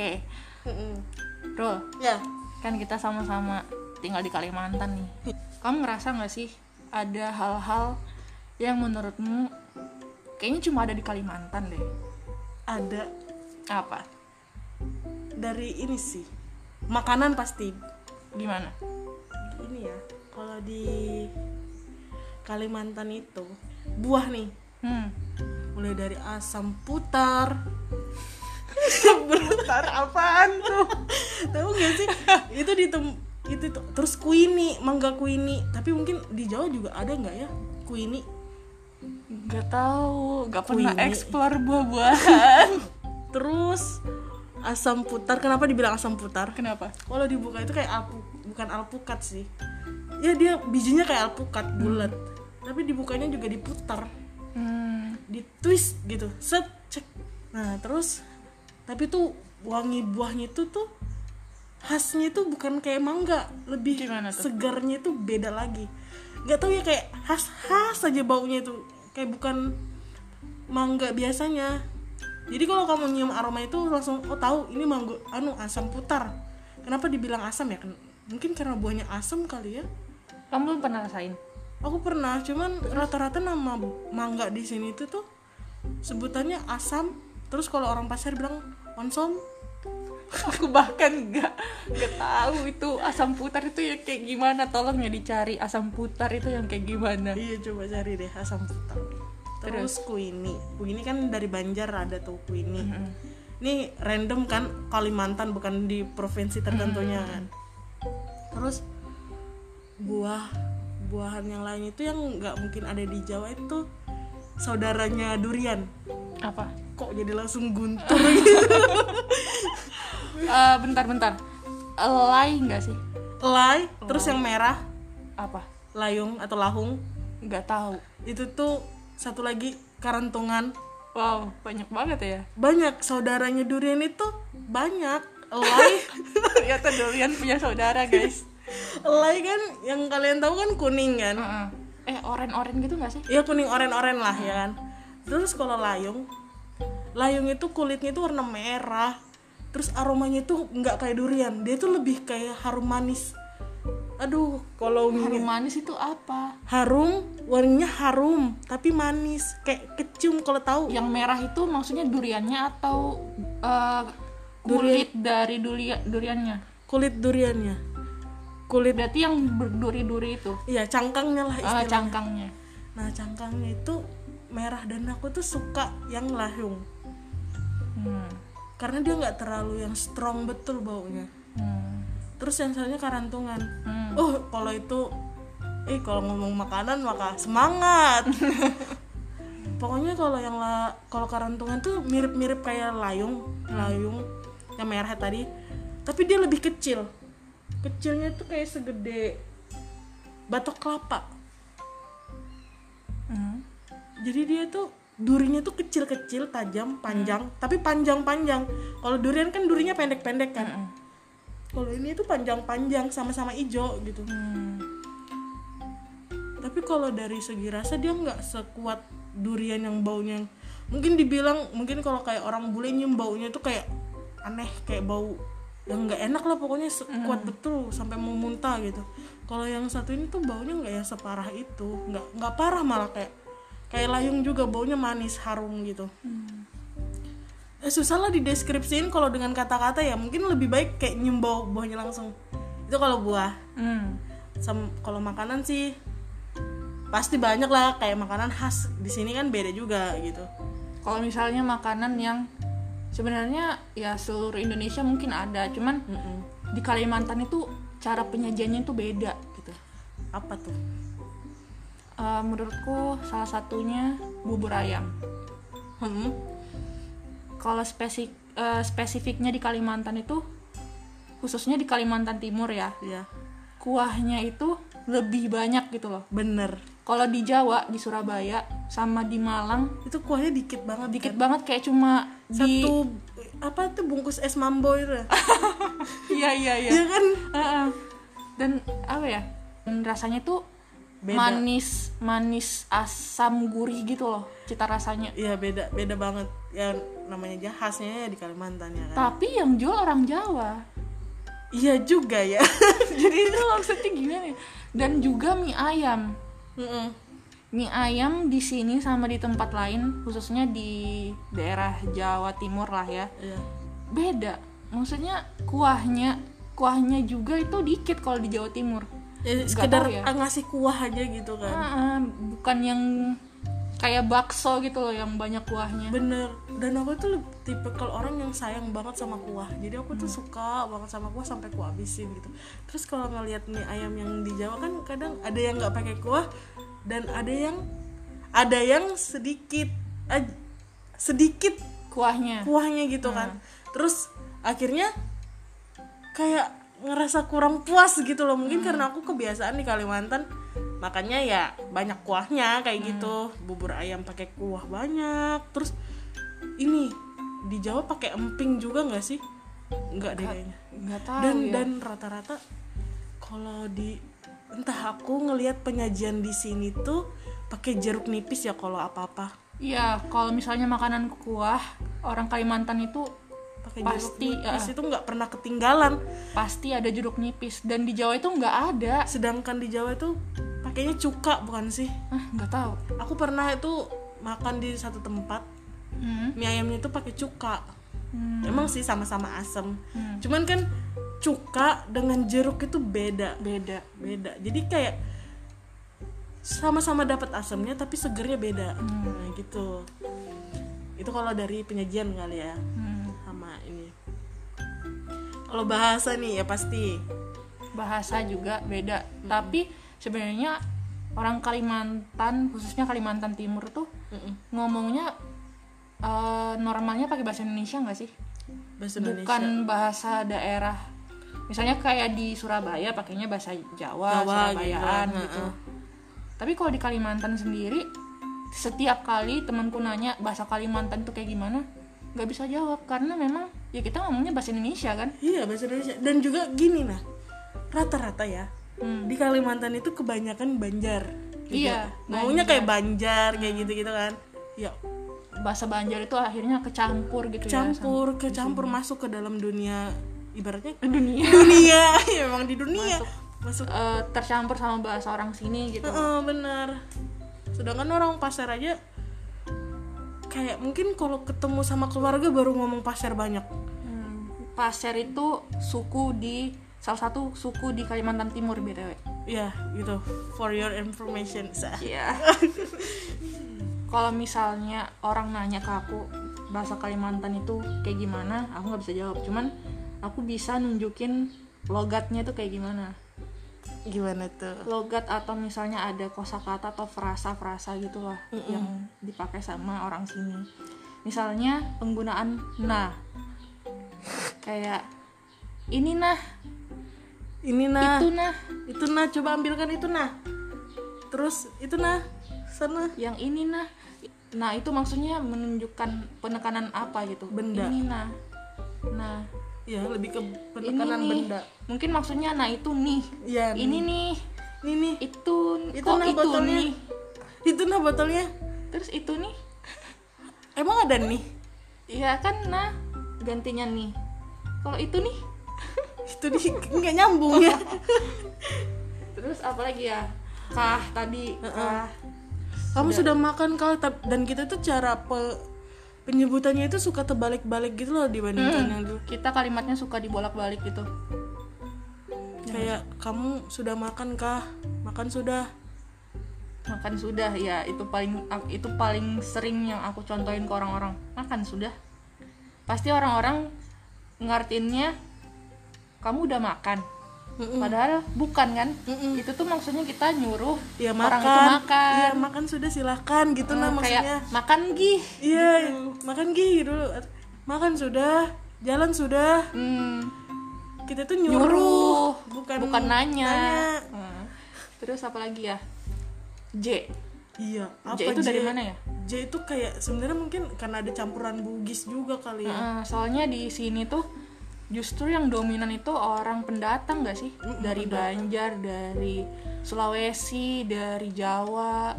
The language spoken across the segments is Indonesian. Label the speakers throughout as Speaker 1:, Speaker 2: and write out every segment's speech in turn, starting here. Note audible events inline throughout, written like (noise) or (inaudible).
Speaker 1: Oke,
Speaker 2: Mm-mm.
Speaker 1: Bro,
Speaker 2: ya
Speaker 1: kan kita sama-sama tinggal di Kalimantan nih. Kamu ngerasa nggak sih ada hal-hal yang menurutmu kayaknya cuma ada di Kalimantan deh?
Speaker 2: ada
Speaker 1: Apa?
Speaker 2: dari ini sih makanan pasti
Speaker 1: Gimana?
Speaker 2: ini ya kalau di Kalimantan itu buah nih
Speaker 1: Hmm.
Speaker 2: mulai dari asam putar
Speaker 1: Bentar, apaan tuh?
Speaker 2: tahu gak sih? Itu di tem itu tuh. terus kuini mangga kuini tapi mungkin di Jawa juga ada nggak ya? Kuini
Speaker 1: Gak tahu, gak pernah explore buah-buahan. (laughs)
Speaker 2: terus asam putar. Kenapa dibilang asam putar?
Speaker 1: Kenapa?
Speaker 2: kalau dibuka itu kayak alpu bukan alpukat sih. Ya dia bijinya kayak alpukat bulat. Tapi dibukanya juga diputar.
Speaker 1: Hmm.
Speaker 2: di twist gitu. Set cek. Nah terus tapi tuh wangi buahnya itu tuh khasnya itu bukan kayak mangga. Lebih
Speaker 1: Gimana tuh?
Speaker 2: segarnya itu beda lagi. Nggak tahu ya kayak khas khas aja baunya itu kayak bukan mangga biasanya. Jadi kalau kamu nyium aroma itu langsung oh tahu ini mangga anu asam putar. Kenapa dibilang asam ya? Mungkin karena buahnya asam kali ya.
Speaker 1: Kamu belum pernah rasain?
Speaker 2: Aku pernah, cuman rata-rata nama mangga di sini itu tuh sebutannya asam. Terus kalau orang pasar bilang onsom,
Speaker 1: Aku bahkan gak, gak tahu itu asam putar itu yang kayak gimana. Tolong ya dicari asam putar itu yang kayak gimana.
Speaker 2: iya coba cari deh asam putar. Terus kuini, kuini kan dari Banjar ada tuh kuini. Ini random kan Kalimantan bukan di provinsi tertentunya kan. Terus buah buahan yang lain itu yang nggak mungkin ada di Jawa itu saudaranya durian.
Speaker 1: Apa?
Speaker 2: Kok jadi langsung guntur gitu?
Speaker 1: Eh, bentar-bentar. Elai nggak sih?
Speaker 2: Lay, terus yang merah
Speaker 1: Apa?
Speaker 2: layung atau lahung
Speaker 1: Nggak tahu.
Speaker 2: itu tuh satu lagi karantungan
Speaker 1: Wow, banyak banget ya.
Speaker 2: banyak saudaranya durian itu banyak elai (laughs)
Speaker 1: Ternyata durian punya saudara, guys. (laughs)
Speaker 2: elai kan yang kalian tahu kan kuning kan
Speaker 1: Heeh. Eh, oren-oren gitu nggak sih?
Speaker 2: ya kuning oren-oren lah ya kan terus kalau layung layung itu kulitnya itu warna merah. Terus aromanya itu nggak kayak durian. Dia tuh lebih kayak harum manis. Aduh kalau
Speaker 1: Harum manis itu apa?
Speaker 2: harum warnanya harum tapi manis. Kayak kecium kalau tahu.
Speaker 1: Yang merah itu maksudnya duriannya atau eh, kulit dari dulia, duriannya?
Speaker 2: kulit duriannya. Kulit
Speaker 1: Berarti yang berduri-duri itu.
Speaker 2: iya cangkangnya lah
Speaker 1: Eh,
Speaker 2: istilahnya.
Speaker 1: cangkangnya.
Speaker 2: nah cangkangnya itu merah. Dan aku tuh suka yang layung
Speaker 1: Hmm.
Speaker 2: karena dia nggak terlalu yang strong betul baunya
Speaker 1: Hmm.
Speaker 2: terus yang satunya karantungan
Speaker 1: Hmm.
Speaker 2: oh kalau itu eh kalau ngomong makanan maka semangat (laughs) pokoknya kalau yang la, kalau karantungan tuh mirip-mirip kayak layung layung yang merah tadi tapi dia lebih kecil kecilnya tuh kayak segede batok kelapa
Speaker 1: Hmm.
Speaker 2: jadi dia tuh durinya tuh kecil-kecil tajam panjang. Tapi panjang-panjang. Kalau durian kan durinya pendek-pendek kan.
Speaker 1: Mm-mm.
Speaker 2: kalau ini tuh panjang-panjang sama-sama hijau gitu.
Speaker 1: Hmm.
Speaker 2: tapi kalau dari segi rasa dia nggak sekuat durian yang baunya. Mungkin dibilang mungkin kalau kayak orang bule nyium baunya tuh kayak aneh kayak bau yang nggak enak lah pokoknya sekuat betul sampai mau muntah gitu. Kalau yang satu ini tuh baunya nggak ya separah itu. Nggak nggak parah malah kayak kayak layung juga baunya manis harum gitu. Eh, susah lah dideskripsiin kalau dengan kata-kata ya. Mungkin lebih baik kayak nyium bau buahnya langsung. Itu kalau buah.
Speaker 1: Hmm.
Speaker 2: Kalau makanan sih pasti banyak lah. Kayak makanan khas di sini kan beda juga gitu.
Speaker 1: Kalau misalnya makanan yang sebenarnya ya seluruh Indonesia mungkin ada, cuman
Speaker 2: Mm-mm.
Speaker 1: di Kalimantan itu cara penyajiannya itu beda gitu.
Speaker 2: apa tuh
Speaker 1: Eh, menurutku salah satunya bubur ayam.
Speaker 2: hmm?
Speaker 1: Kalau spesifik spesifiknya di Kalimantan itu khususnya di Kalimantan Timur ya,
Speaker 2: ya
Speaker 1: kuahnya itu lebih banyak gitu loh.
Speaker 2: bener
Speaker 1: Kalau di Jawa, di Surabaya sama di Malang
Speaker 2: itu kuahnya dikit banget
Speaker 1: dikit
Speaker 2: kan?
Speaker 1: banget kayak cuma di
Speaker 2: satu apa tuh bungkus es mambo itu ya (laughs)
Speaker 1: Iya iya iya.
Speaker 2: Iya kan
Speaker 1: Heeh. Dan apa ya? dan rasanya tuh
Speaker 2: beda.
Speaker 1: Manis manis asam gurih gitu loh cita rasanya.
Speaker 2: Iya beda beda banget. Ya namanya aja khasnya ya di Kalimantan ya kan?
Speaker 1: Tapi yang jual orang Jawa.
Speaker 2: Iya juga ya. (laughs)
Speaker 1: Jadi itu maksudnya gimana ya? dan juga mie ayam.
Speaker 2: Mm-mm.
Speaker 1: mie ayam di sini sama di tempat lain khususnya di daerah Jawa Timur lah ya.
Speaker 2: Iya.
Speaker 1: beda. Maksudnya kuahnya kuahnya juga itu dikit kalau di Jawa Timur
Speaker 2: Ya, sekedar
Speaker 1: ya.
Speaker 2: ah, ngasih kuah aja gitu kan.
Speaker 1: Ah, ah, bukan yang kayak bakso gitu loh yang banyak kuahnya.
Speaker 2: Bener. Dan aku tuh tipe kalau orang yang sayang banget sama kuah. Jadi aku tuh suka banget sama kuah sampai aku habisin gitu. Terus kalau ngeliat mie ayam yang di Jawa kan kadang ada yang nggak pakai kuah dan ada yang ada yang sedikit aj- sedikit
Speaker 1: kuahnya.
Speaker 2: kuahnya gitu kan. Terus akhirnya kayak ngerasa kurang puas gitu loh. Mungkin karena aku kebiasaan di Kalimantan makanya ya banyak kuahnya kayak gitu. Bubur ayam pakai kuah banyak. Terus ini di Jawa pakai emping juga nggak sih? Nggak deh kayaknya.
Speaker 1: nggak tahu
Speaker 2: dan
Speaker 1: ya.
Speaker 2: dan rata-rata kalau di entah aku ngelihat penyajian di sini tuh pakai jeruk nipis ya kalau apa-apa.
Speaker 1: Iya kalau misalnya makanan kuah orang Kalimantan itu
Speaker 2: pakai
Speaker 1: Pasti,
Speaker 2: jeruk nipis
Speaker 1: ya.
Speaker 2: itu nggak pernah ketinggalan.
Speaker 1: Pasti ada jeruk nipis. Dan di Jawa itu nggak ada.
Speaker 2: Sedangkan di Jawa itu pakainya cuka bukan sih?
Speaker 1: Ah nggak tahu.
Speaker 2: Aku pernah itu makan di satu tempat
Speaker 1: hmm.
Speaker 2: mie ayamnya itu pakai cuka.
Speaker 1: Hmm.
Speaker 2: emang sih sama-sama asem.
Speaker 1: Hmm.
Speaker 2: cuman kan cuka dengan jeruk itu beda.
Speaker 1: Beda.
Speaker 2: Beda. Jadi kayak sama-sama dapat asemnya tapi segernya beda. Nah gitu. Itu kalau dari penyajian kali ya.
Speaker 1: Hmm.
Speaker 2: Kalau bahasa nih ya pasti.
Speaker 1: Bahasa juga beda. Tapi sebenarnya orang Kalimantan khususnya Kalimantan Timur tuh
Speaker 2: Mm-mm.
Speaker 1: ngomongnya eh, normalnya pakai bahasa Indonesia nggak sih?
Speaker 2: Bahasa Indonesia.
Speaker 1: bukan bahasa daerah. Misalnya kayak di Surabaya pakainya bahasa Jawa,
Speaker 2: Jawa
Speaker 1: Surabayaan
Speaker 2: gitu,
Speaker 1: gitu,
Speaker 2: heeh.
Speaker 1: tapi kalau di Kalimantan sendiri setiap kali temanku nanya bahasa Kalimantan tuh kayak gimana nggak bisa jawab karena memang ya kita ngomongnya bahasa Indonesia kan
Speaker 2: Iya bahasa Indonesia dan juga gini nah rata-rata ya
Speaker 1: Hmm.
Speaker 2: di Kalimantan itu kebanyakan Banjar. juga.
Speaker 1: Iya,
Speaker 2: Ngomongnya kayak Banjar kayak gitu-gitu kan. Ya
Speaker 1: bahasa Banjar itu akhirnya kecampur gitu ya
Speaker 2: campur kecampur masuk ke dalam dunia ibaratnya
Speaker 1: dunia
Speaker 2: dunia (laughs) ya memang di dunia masuk.
Speaker 1: Eh, tercampur sama bahasa orang sini gitu
Speaker 2: Heeh, bener. Sedangkan orang pasar aja kayak mungkin kalau ketemu sama keluarga baru ngomong pasar banyak.
Speaker 1: Hmm, Pasir itu suku di salah satu suku di Kalimantan Timur btw
Speaker 2: Ya gitu. For your information. Sa.
Speaker 1: Iya. (laughs) Kalau misalnya orang nanya ke aku bahasa Kalimantan itu kayak gimana, aku nggak bisa jawab. Cuman aku bisa nunjukin logatnya itu kayak gimana.
Speaker 2: Gimana tuh?
Speaker 1: Logat atau misalnya ada kosakata atau frasa-frasa gitu lah yang dipakai sama orang sini. Misalnya penggunaan nah. Kayak ini nah,
Speaker 2: Ini nah.
Speaker 1: itu nah,
Speaker 2: itu nah coba ambilkan itu nah terus itu nah sana
Speaker 1: yang ini nah. Nah, itu maksudnya menunjukkan penekanan apa gitu.
Speaker 2: Benda.
Speaker 1: Ini nah. Nah,
Speaker 2: ya lebih ke
Speaker 1: ini
Speaker 2: penekanan
Speaker 1: nih.
Speaker 2: benda
Speaker 1: Mungkin maksudnya nah itu nih.
Speaker 2: ya
Speaker 1: Ini nih,
Speaker 2: ini nih
Speaker 1: itu
Speaker 2: itu
Speaker 1: kok
Speaker 2: nah
Speaker 1: itu
Speaker 2: botolnya
Speaker 1: nih.
Speaker 2: itu nah botolnya
Speaker 1: Terus itu nih.
Speaker 2: emang ada nih
Speaker 1: Iya kan nah gantinya nih. Kalau itu nih.
Speaker 2: itu di nggak nyambung ya (laughs)
Speaker 1: Terus apa lagi ya? Kah tadi. Kah.
Speaker 2: kamu sudah makan kau Tap- dan kita tuh cara pe- penyebutannya itu suka terbalik-balik gitu loh dibandingkan yang dulu
Speaker 1: Kita kalimatnya suka dibolak-balik gitu.
Speaker 2: kayak kamu sudah makan kah makan sudah
Speaker 1: Makan sudah ya itu paling itu paling sering yang aku contohin ke orang-orang. Makan sudah. Pasti orang-orang ngartinnya kamu udah makan. Padahal bukan kan? Itu tuh maksudnya kita nyuruh
Speaker 2: ya
Speaker 1: orang
Speaker 2: makan
Speaker 1: itu makan.
Speaker 2: iya makan sudah silakan gitu nah
Speaker 1: Eh,
Speaker 2: maksudnya
Speaker 1: kayak makan gih.
Speaker 2: iya makan gih dulu makan sudah jalan sudah
Speaker 1: Hmm,
Speaker 2: kita tuh nyuruh,
Speaker 1: nyuruh,
Speaker 2: bukan
Speaker 1: bukan nanya.
Speaker 2: nanya.
Speaker 1: Hmm. Terus apa lagi ya? J.
Speaker 2: iya apa
Speaker 1: J itu dari mana ya?
Speaker 2: J itu kayak sebenarnya mungkin karena ada campuran Bugis juga kali ya
Speaker 1: Heeh, soalnya di sini tuh justru yang dominan itu orang pendatang gak sih? Dari Banjar dari Sulawesi dari Jawa.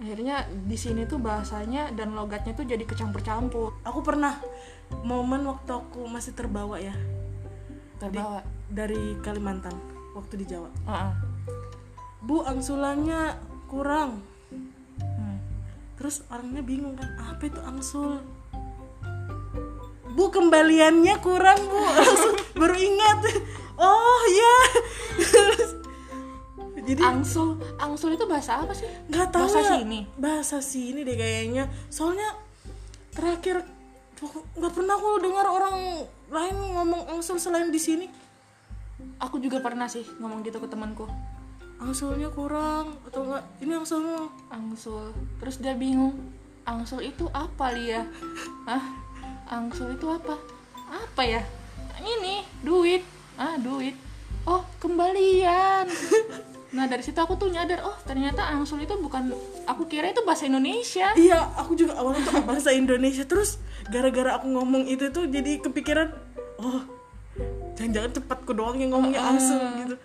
Speaker 1: Akhirnya di sini tuh bahasanya dan logatnya tuh jadi kecampur-campur.
Speaker 2: Aku pernah momen waktu aku masih terbawa ya.
Speaker 1: Terbawa?
Speaker 2: Dari Kalimantan waktu di Jawa.
Speaker 1: Heeh.
Speaker 2: bu angsulannya kurang.
Speaker 1: Hmm.
Speaker 2: terus orangnya bingung kan apa itu angsul bu kembaliannya kurang bu. Langsung baru ingat. Oh ya jadi
Speaker 1: angsul angsul itu bahasa apa sih?
Speaker 2: Nggak tahu
Speaker 1: bahasa
Speaker 2: ya.
Speaker 1: sini.
Speaker 2: Bahasa sini deh kayaknya. Soalnya terakhir nggak pernah aku dengar orang lain ngomong angsul selain di sini.
Speaker 1: Aku juga pernah sih ngomong gitu ke temanku.
Speaker 2: Angsulnya kurang atau enggak ini angsulnya.
Speaker 1: Angsul. Terus dia bingung angsul itu apa Lia? (laughs) Ah angsul itu apa? Apa ya? Ini duit. Ah duit. Oh kembalian. (laughs) Nah dari situ aku tuh nyadar oh ternyata angsul itu bukan aku kira itu bahasa Indonesia.
Speaker 2: Iya aku juga awalnya tuh bahasa Indonesia. Terus gara-gara aku ngomong itu tuh jadi kepikiran oh jangan-jangan cepatku doang yang ngomongnya angsul gitu.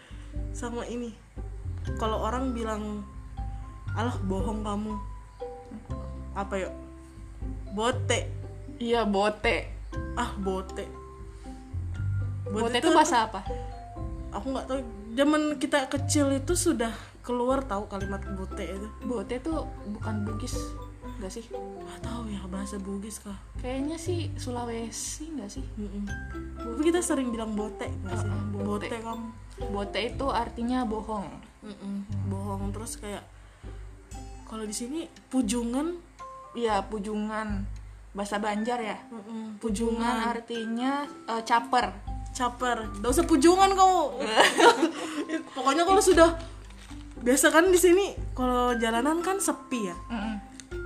Speaker 2: Sama ini. Kalau orang bilang alah bohong kamu. Apa yuk bote
Speaker 1: iya bote.
Speaker 2: Ah bote.
Speaker 1: Bote itu bahasa apa?
Speaker 2: Aku nggak tahu. Zaman kita kecil itu sudah keluar tahu kalimat bote itu.
Speaker 1: Bote itu bukan Bugis nggak sih?
Speaker 2: Nggak tahu ya bahasa Bugis kah?
Speaker 1: Kayaknya sih Sulawesi nggak sih?
Speaker 2: Mm-mm. tapi kita sering bilang bote nggak sih?
Speaker 1: Uh-uh, bote.
Speaker 2: bote kamu
Speaker 1: bote itu artinya bohong.
Speaker 2: Mm-mm. bohong. Terus kayak kalau di sini pujungan?
Speaker 1: Iya pujungan bahasa Banjar ya?
Speaker 2: Mm-mm,
Speaker 1: pujungan
Speaker 2: pujungan
Speaker 1: artinya eh, caper.
Speaker 2: Caper. Gak usah pujungan kamu. (laughs) Pokoknya kalau sudah biasa kan di sini kalau jalanan kan sepi ya.
Speaker 1: Mm-mm.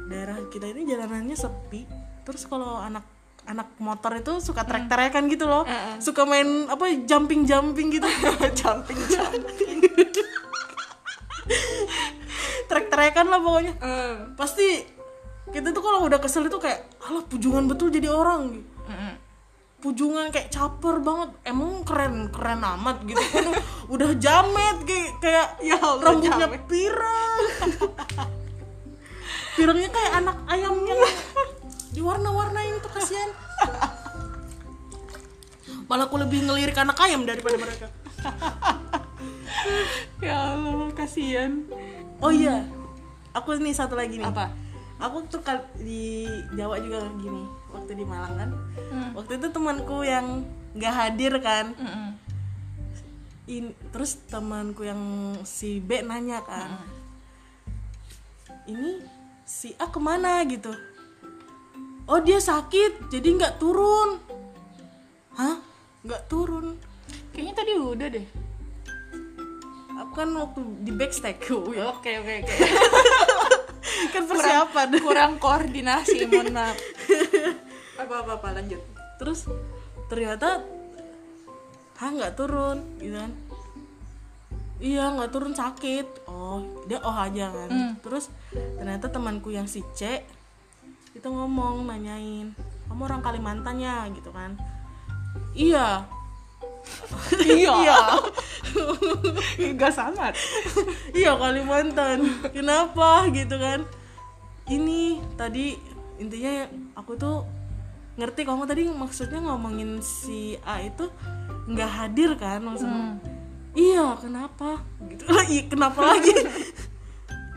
Speaker 2: daerah kita ini jalanannya sepi. Terus kalau anak anak motor itu suka trek-trekan gitu loh.
Speaker 1: Mm.
Speaker 2: suka main apa jumping jumping gitu. (laughs)
Speaker 1: Jumping jumping (laughs)
Speaker 2: trek-trekan lah pokoknya.
Speaker 1: Eh.
Speaker 2: pasti kita tuh kalau udah kesel itu kayak alah pujungan betul jadi orang. Gitu pujungan kayak caper banget. Emang keren keren amat gitu. Kan (laughs) udah jamet kayak kayak
Speaker 1: Ya Allah,
Speaker 2: rambutnya
Speaker 1: jamet.
Speaker 2: pirang. Pirangnya kayak anak ayam yang diwarna-warnain tuh kasihan. Malah aku lebih ngelirik anak ayam daripada mereka. (laughs)
Speaker 1: Ya Allah kasihan.
Speaker 2: Oh iya aku nih satu lagi nih.
Speaker 1: Apa
Speaker 2: aku tuh di Jawa juga gini waktu di Malang kan.
Speaker 1: Hmm.
Speaker 2: waktu itu temanku yang nggak hadir kan.
Speaker 1: Mm-mm.
Speaker 2: in, terus temanku yang si B nanya kan ini si A ke mana? gitu. Oh dia sakit jadi nggak turun. Hah? Nggak turun.
Speaker 1: Kayaknya tadi udah deh.
Speaker 2: Aku kan waktu di backstage
Speaker 1: oke oke oke (laughs)
Speaker 2: kan persiapan.
Speaker 1: kurang koordinasi (laughs) mohon maaf. Apa apa apa lanjut.
Speaker 2: Terus ternyata hah nggak turun gitu kan? Iya nggak turun sakit. Oh dia oh aja kan.
Speaker 1: Hmm.
Speaker 2: terus ternyata temanku yang si C itu ngomong nanyain kamu orang Kalimantan ya? Gitu kan. Iya
Speaker 1: iya. (laughs) Nggak sama
Speaker 2: iya Kalimantan. Kenapa? Gitu kan. Ini tadi intinya aku tuh ngerti kamu tadi maksudnya ngomongin si A itu nggak hadir kan maksudnya. Iya kenapa? Gitu. Iya kenapa lagi? (laughs)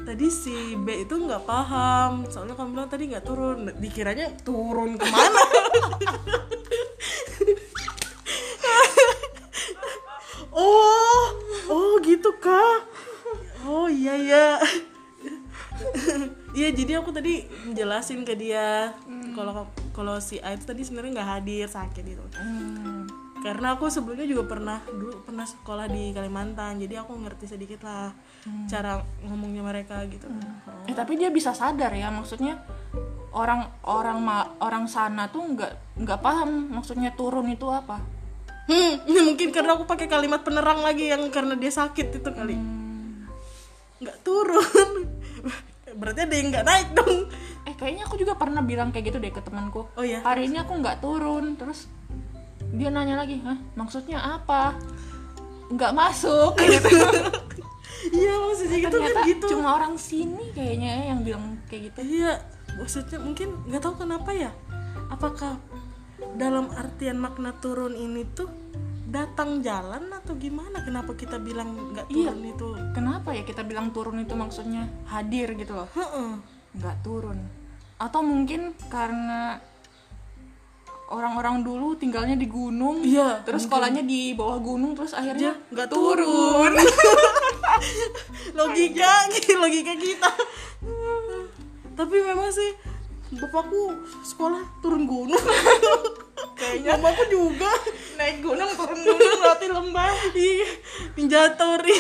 Speaker 2: Tadi si B itu nggak paham. Soalnya kamu bilang tadi nggak turun. Dikiranya turun ke mana (laughs) gitu kah oh iya iya iya jadi aku tadi menjelasin ke dia kalau kalau si A itu tadi sebenarnya nggak hadir sakit itu
Speaker 1: Hmm.
Speaker 2: karena aku sebelumnya juga pernah dulu pernah sekolah di Kalimantan jadi aku ngerti sedikit lah cara ngomongnya mereka gitu oh.
Speaker 1: Eh tapi dia bisa sadar ya maksudnya orang orang ma- orang sana tuh nggak nggak paham maksudnya turun itu apa.
Speaker 2: Hmm ini (laughs) mungkin karena aku pakai kalimat penerang lagi yang karena dia sakit itu kali. Nggak turun. (laughs) Berarti ada yang nggak naik dong.
Speaker 1: Eh kayaknya aku juga pernah bilang kayak gitu deh ke temanku.
Speaker 2: oh ya
Speaker 1: Hari ini aku nggak turun. Terus dia nanya lagi hah maksudnya apa? Nggak masuk. Gitu (laughs)
Speaker 2: iya maksudnya gitu kan gitu.
Speaker 1: cuma orang sini kayaknya yang bilang kayak gitu.
Speaker 2: Iya maksudnya mungkin nggak tahu kenapa ya. Apakah dalam artian makna turun ini tuh datang jalan atau gimana? Kenapa kita bilang nggak
Speaker 1: Iya.
Speaker 2: turun itu?
Speaker 1: Kenapa ya kita bilang turun itu maksudnya hadir gitu loh? Nggak turun. Atau mungkin karena orang-orang dulu tinggalnya di gunung
Speaker 2: Iya,
Speaker 1: terus sekolahnya di bawah gunung terus akhirnya
Speaker 2: Dia nggak
Speaker 1: turun. (laughs)
Speaker 2: logika (laughs) logika kita. Tapi memang sih bapakku sekolah turun gunung.
Speaker 1: Kayaknya
Speaker 2: mamaku juga.
Speaker 1: naik gunung turun gunung berarti lembah.
Speaker 2: Iya ninja tori